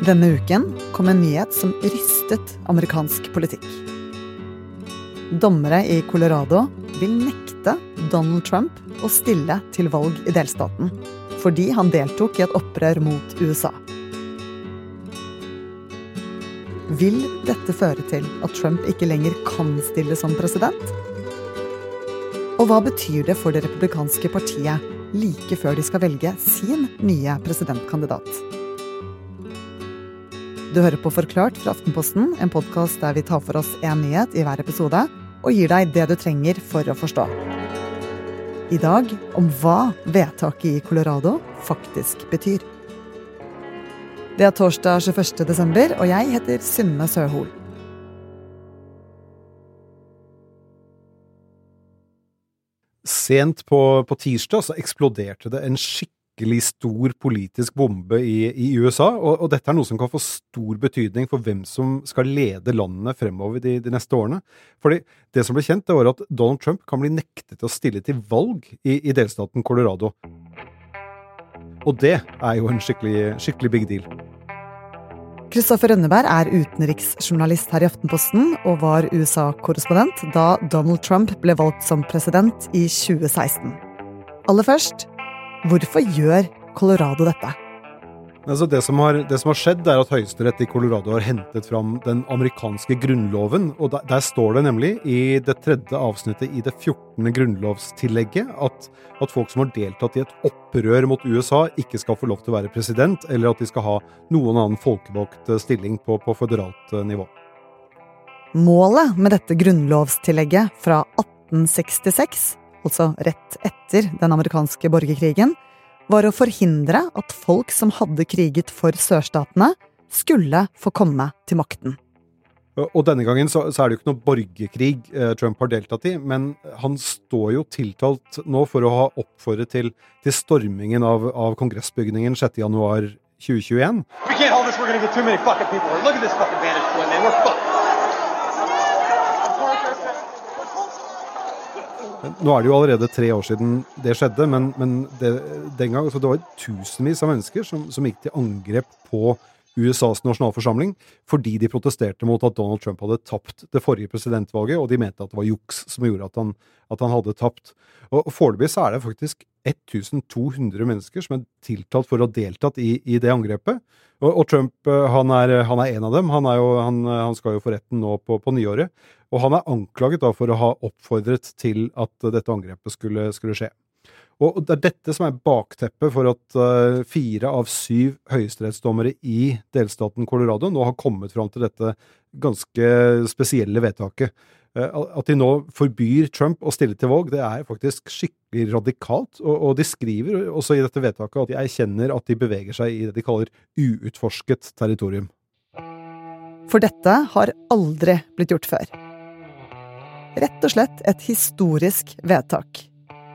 Denne uken kom en nyhet som rystet amerikansk politikk. Dommere i Colorado vil nekte Donald Trump å stille til valg i delstaten fordi han deltok i et opprør mot USA. Vil dette føre til at Trump ikke lenger kan stille som president? Og hva betyr det for det republikanske partiet like før de skal velge sin nye presidentkandidat? Du hører på Forklart fra Aftenposten, en podkast der vi tar for oss én nyhet i hver episode og gir deg det du trenger for å forstå. I dag om hva vedtaket i Colorado faktisk betyr. Det er torsdag 21. desember, og jeg heter Synne Søhol. Sent på, på tirsdag så eksploderte det en skikkelig stor politisk bombe i, i USA, og, og, dette er noe som kan få stor betydning for hvem som skal lede landene fremover de, de neste årene. Fordi det som ble kjent, det var at Donald Trump kan bli nektet å stille til valg i, i delstaten Colorado. Og det er jo en skikkelig, skikkelig big deal. Kristoffer Rønneberg er utenriksjournalist her i Aftenposten og var USA-korrespondent da Donald Trump ble valgt som president i 2016. Aller først, hvorfor gjør Colorado dette? Altså det, som har, det, som har, skjedd, er at Høyesterett i Colorado har hentet fram den amerikanske grunnloven. og Der, der står det nemlig i det tredje avsnittet i det 14. grunnlovstillegget at, at, folk som har deltatt i et opprør mot USA, ikke skal få lov til å være president, eller at de skal ha noen annen folkevalgt stilling på, på føderalt eh, nivå. Målet med dette grunnlovstillegget fra 1866, altså rett etter den amerikanske borgerkrigen, var å forhindre at folk som hadde kriget for sørstatene, skulle få komme til makten. Og denne gangen så, så er det jo ikke noe borgerkrig eh, Trump har deltatt i, men han står jo tiltalt nå for å ha oppfordret til, til stormingen av, av kongressbygningen 6.1.2021. fucked. Nå er det jo allerede tre år siden det skjedde, men, men det, den gang, altså det var tusenvis av mennesker som, som gikk til angrep på USAs nasjonalforsamling fordi de protesterte mot at Donald Trump hadde tapt det forrige presidentvalget, og de mente at det var juks som gjorde at han, at han hadde tapt. Og Foreløpig er det faktisk 1200 mennesker som er tiltalt for å ha deltatt i, i det angrepet. Og, og Trump eh, han er, han er, en av dem. Han, jo, han, han skal jo for retten nå på, på, nyåret. Og han er anklaget da for å ha oppfordret til at dette angrepet skulle, skulle skje. Og Det er dette som er bakteppet for at uh, fire av syv høyesterettsdommere i delstaten Colorado nå har kommet fram til dette ganske spesielle vedtaket. Uh, at de nå forbyr Trump å stille til valg, det er faktisk skikkelig radikalt. Og, de skriver også i dette vedtaket at de erkjenner at de beveger seg i det de kaller uutforsket territorium. For dette har aldri blitt gjort før. Rett og slett et historisk vedtak.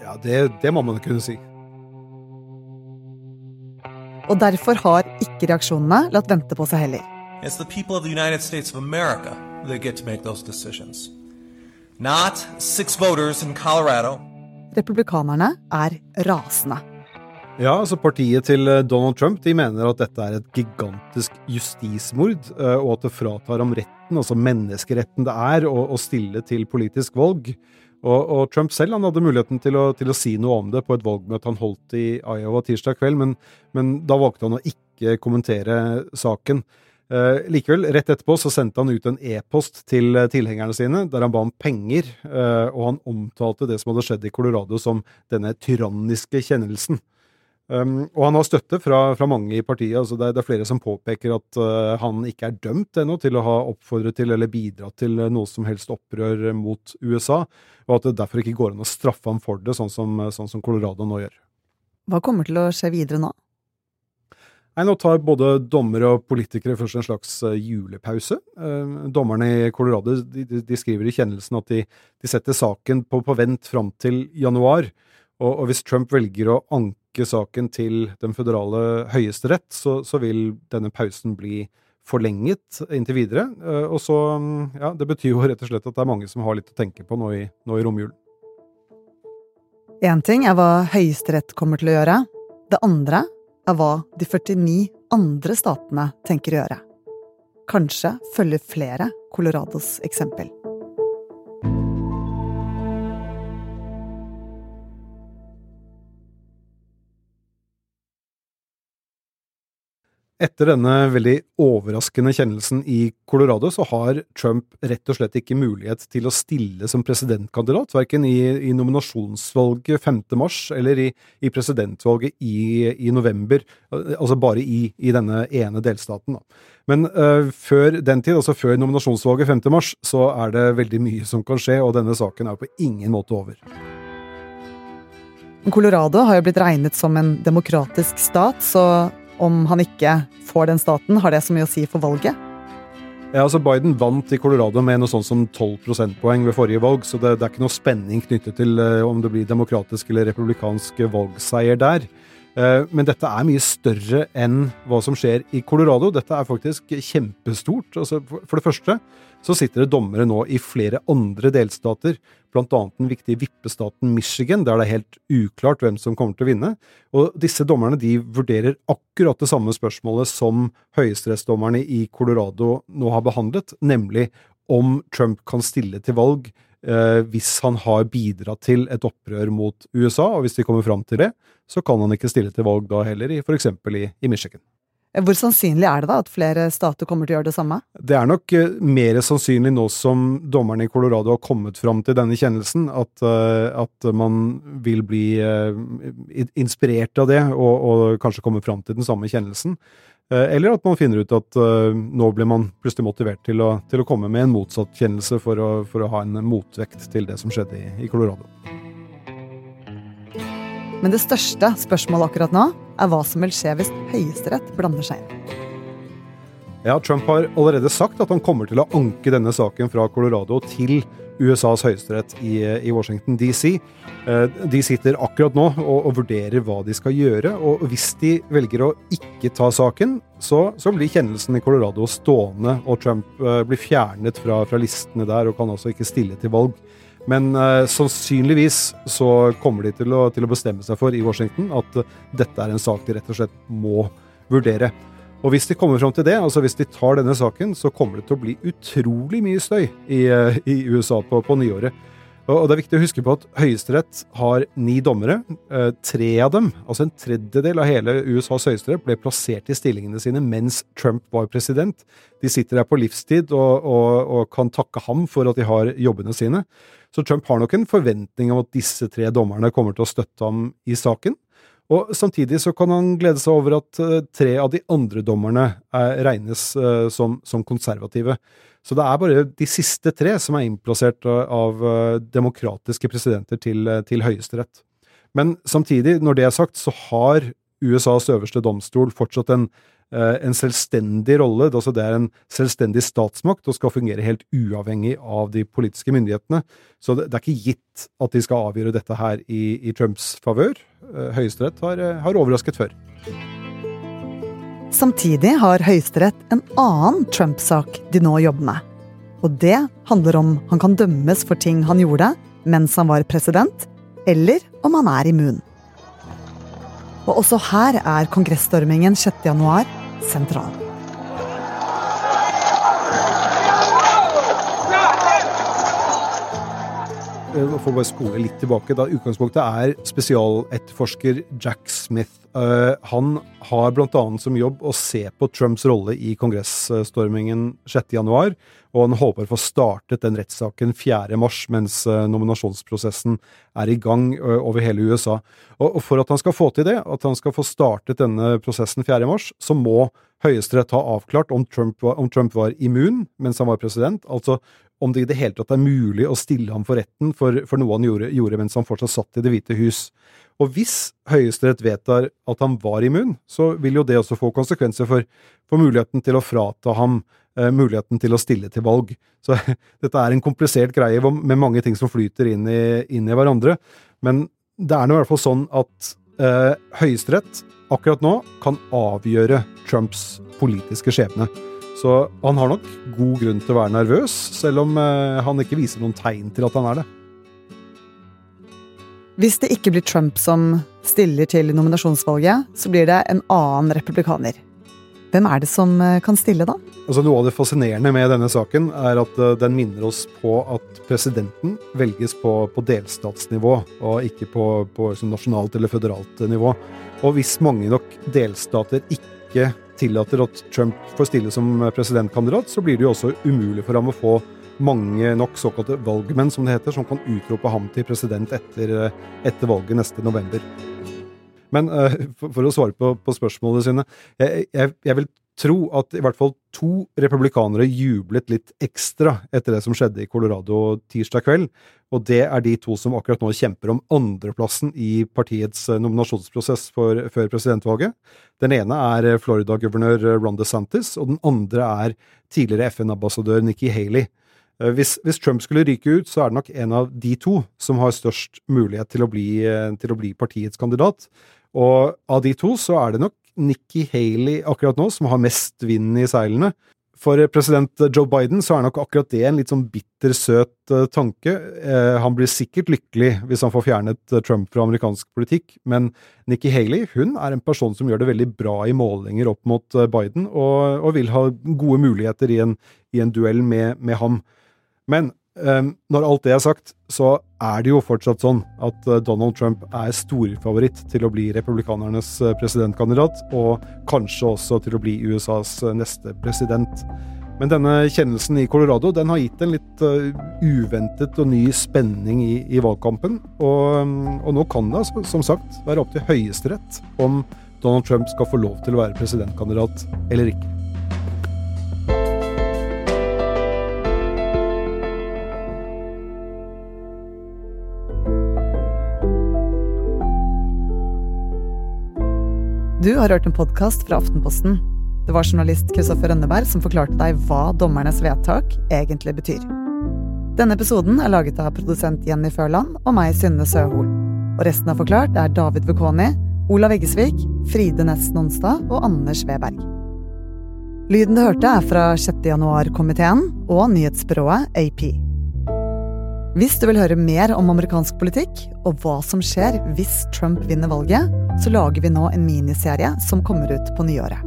Ja, det, det må man kunne si. Og derfor har ikke reaksjonene latt vente på seg heller. It's the people of the United States of America that get to make those decisions. Not six voters in Colorado. Republikanerne er rasende. Ja, altså Partiet til eh, Donald Trump de mener at dette er et gigantisk justismord, eh, og at det fratar ham retten, altså menneskeretten det er, å, å stille til politisk valg. Og, og, Trump selv han hadde muligheten til å, til å, si noe om det på et valgmøte han holdt i Iowa tirsdag kveld, men, men da valgte han å ikke kommentere saken. Eh, likevel, rett etterpå så sendte han ut en e-post til tilhengerne sine der han ba om penger, eh, og han omtalte det som hadde skjedd i Colorado som denne tyranniske kjennelsen. Um, og han har støtte fra, fra mange i partiet. altså det er, det er, flere som påpeker at uh, han ikke er dømt ennå til å ha oppfordret til eller bidratt til uh, noe som helst opprør mot USA, og at det derfor ikke går an å straffe ham for det, sånn som, uh, sånn som Colorado nå gjør. Hva kommer til å skje videre nå? Nei, Nå tar både dommere og politikere først en slags julepause. Uh, dommerne i Colorado de, de, skriver i kjennelsen at de, de setter saken på, på vent fram til januar. Og, og, hvis Trump velger å anke saken til den føderale høyesterett, så, så vil denne pausen bli forlenget inntil videre. Eh, og så, mm, ja, Det betyr jo rett og slett at det er mange som har litt å tenke på nå i, nå i romjulen. Én ting er hva Høyesterett kommer til å gjøre. Det andre er hva de 49 andre statene tenker å gjøre. Kanskje følger flere Colorados eksempel. Etter denne veldig overraskende kjennelsen i Colorado, så har Trump rett og slett ikke mulighet til å stille som presidentkandidat, verken i, i nominasjonsvalget 5. mars eller i, i presidentvalget i, i, november, altså bare i, denne ene delstaten. Da. Men uh, før den tid, altså før nominasjonsvalget 5. mars, så er det veldig mye som kan skje, og denne saken er på ingen måte over. Colorado har jo blitt regnet som en demokratisk stat, så om han ikke får den staten, har det så mye å si for valget? Ja, altså Biden vant i Colorado med noe sånt som 12 prosentpoeng ved forrige valg, så det, det, er ikke noe spenning knyttet til uh, om det blir demokratisk eller republikansk valgseier der. Uh, men dette er mye større enn hva som skjer i Colorado. Dette er faktisk kjempestort. Altså, for det første så sitter det dommere nå i flere andre delstater, bl.a. den viktige vippestaten Michigan, der det er helt uklart hvem som kommer til å vinne. Og disse dommerne de vurderer akkurat det samme spørsmålet som høyesterettsdommerne i Colorado nå har behandlet, nemlig om Trump kan stille til valg eh, hvis han har bidratt til et opprør mot USA, og hvis de kommer fram til det, så kan han ikke stille til valg da heller, f.eks. I, i Michigan. Hvor sannsynlig er det da at flere stater kommer til å gjøre det samme? Det er nok eh, mer sannsynlig nå som dommerne i Colorado har kommet fram til denne kjennelsen, at, eh, at man vil bli eh, inspirert av det og, og kanskje komme fram til den samme kjennelsen. Eller at man finner ut at nå blir man plutselig motivert til å, til å komme med en motsatt kjennelse for å, for å, ha en motvekt til det som skjedde i, i Colorado. Men det største spørsmålet akkurat nå er hva som vil skje hvis Høyesterett blander seg inn. Ja, Trump har allerede sagt at han kommer til å anke denne saken fra Colorado til USAs høyesterett i, i, Washington DC. Eh, de sitter akkurat nå og, og, vurderer hva de skal gjøre, og hvis de velger å ikke ta saken, så, så blir kjennelsen i Colorado stående, og Trump uh, blir fjernet fra, fra, listene der og kan altså ikke stille til valg. Men uh, sannsynligvis så kommer de til å, til å, bestemme seg for i Washington at uh, dette er en sak de rett og slett må vurdere. Og hvis de kommer fram til det, altså hvis de tar denne saken, så kommer det til å bli utrolig mye støy i, uh, i USA på, på nyåret. Og det er viktig å huske på at Høyesterett har ni dommere. Eh, tre av dem, altså en tredjedel av hele USAs høyesterett, ble plassert i stillingene sine mens Trump var president. De sitter der på livstid og, og, og kan takke ham for at de har jobbene sine. Så Trump har nok en forventning om at disse tre dommerne kommer til å støtte ham i saken. Og Samtidig så kan han glede seg over at uh, tre av de andre dommerne er, regnes som, som, konservative. Så det er bare de siste tre som er innplassert uh, av demokratiske presidenter til, til Høyesterett. Men samtidig, når det er sagt, så har USAs øverste domstol fortsatt en Eh, en selvstendig rolle. Altså det er en selvstendig statsmakt og skal fungere helt uavhengig av de politiske myndighetene. Så det, er ikke gitt at de skal avgjøre dette her i, i Trumps favør. Eh, Høyesterett har, eh, har overrasket før. Samtidig har Høyesterett en annen Trump-sak de nå jobber med. Og det handler om han kan dømmes for ting han gjorde mens han var president, eller om han er immun. Og også her er kongressstormingen 6.1 sentral. Jeg får bare spole litt tilbake. da Utgangspunktet er spesialetterforsker Jack Smith. Uh, han har bl.a. som jobb å se på Trumps rolle i kongressstormingen 6.1, og han håper å få startet den rettssaken 4.3, mens uh, nominasjonsprosessen er i gang uh, over hele USA. Og, For at han skal få til det, at han skal få startet denne prosessen 4.3, så må Høyesterett ha avklart om Trump, var, om Trump var immun mens han var president, altså om det i det hele tatt er mulig å stille ham for retten for, for noe han gjorde, gjorde, mens han fortsatt satt i Det hvite hus. Og hvis Høyesterett vedtar at han var immun, så vil jo det også få konsekvenser for, for muligheten til å frata ham eh, muligheten til å stille til valg. Så dette er en komplisert greie med mange ting som flyter inn i, inn i hverandre. Men det er nå i hvert fall sånn at eh, Høyesterett akkurat nå kan avgjøre Trumps politiske skjebne. Så han har nok god grunn til å være nervøs, selv om eh, han ikke viser noen tegn til at han er det. Hvis det ikke blir Trump som stiller til nominasjonsvalget, så blir det en annen republikaner. Hvem er det som eh, kan stille, da? Altså Noe av det fascinerende med denne saken er at uh, den minner oss på at presidenten velges på, på delstatsnivå, og ikke på, på liksom nasjonalt eller føderalt nivå. Og hvis mange nok delstater ikke tillater at Trump får stille som presidentkandidat, så blir det jo også umulig for ham å få mange nok såkalte valgmenn, som det heter, som kan utrope ham til president etter, eh, etter valget neste november. Men uh, for, for, å svare på, på spørsmålene sine jeg, jeg, jeg, vil tro at i hvert fall to republikanere jublet litt ekstra etter det som skjedde i Colorado tirsdag kveld. Og det er de to som akkurat nå kjemper om andreplassen i partiets eh, nominasjonsprosess for, før presidentvalget. Den ene er Florida-guvernør Ron DeSantis, og den andre er tidligere FN-ambassadør Nikki Haley. Hvis, hvis, Trump skulle ryke ut, så er det nok en av de to som har størst mulighet til å bli, til å bli partiets kandidat. Og av de to så er det nok Nikki Haley akkurat nå som har mest vind i seilene. For president Joe Biden så er nok akkurat det en litt sånn bitter, søt uh, tanke. Han blir sikkert lykkelig hvis han får fjernet Trump fra amerikansk politikk, men Nikki Haley hun er en person som gjør det veldig bra i målinger opp mot Biden, og, og, vil ha gode muligheter i en, i en duell med, med ham. Men um, når alt det er sagt, så er det jo fortsatt sånn at eh, Donald Trump er storfavoritt til å bli republikanernes eh, presidentkandidat, og kanskje også til å bli USAs neste president. Men denne kjennelsen i Colorado den har gitt en litt uventet og ny spenning i, i valgkampen. Og, mm, og, nå kan det altså, som sagt være opp til Høyesterett om Donald Trump skal få lov til å være presidentkandidat eller ikke. Du har hørt en podkast fra Aftenposten. Det var journalist Kristoffer Rønneberg som forklarte deg hva dommernes vedtak egentlig betyr. Denne episoden er laget av produsent Jenny Førland og meg, Synne Søhol. Og resten av Forklart er David Vekoni, Olav Eggesvik, Fride Næss Nonstad og Anders Weberg. Lyden du hørte, er fra 6. januar-komiteen og nyhetsbyrået AP. Hvis du vil høre mer om amerikansk politikk og hva som skjer hvis Trump vinner valget, så lager vi nå en miniserie som kommer ut på nyåret.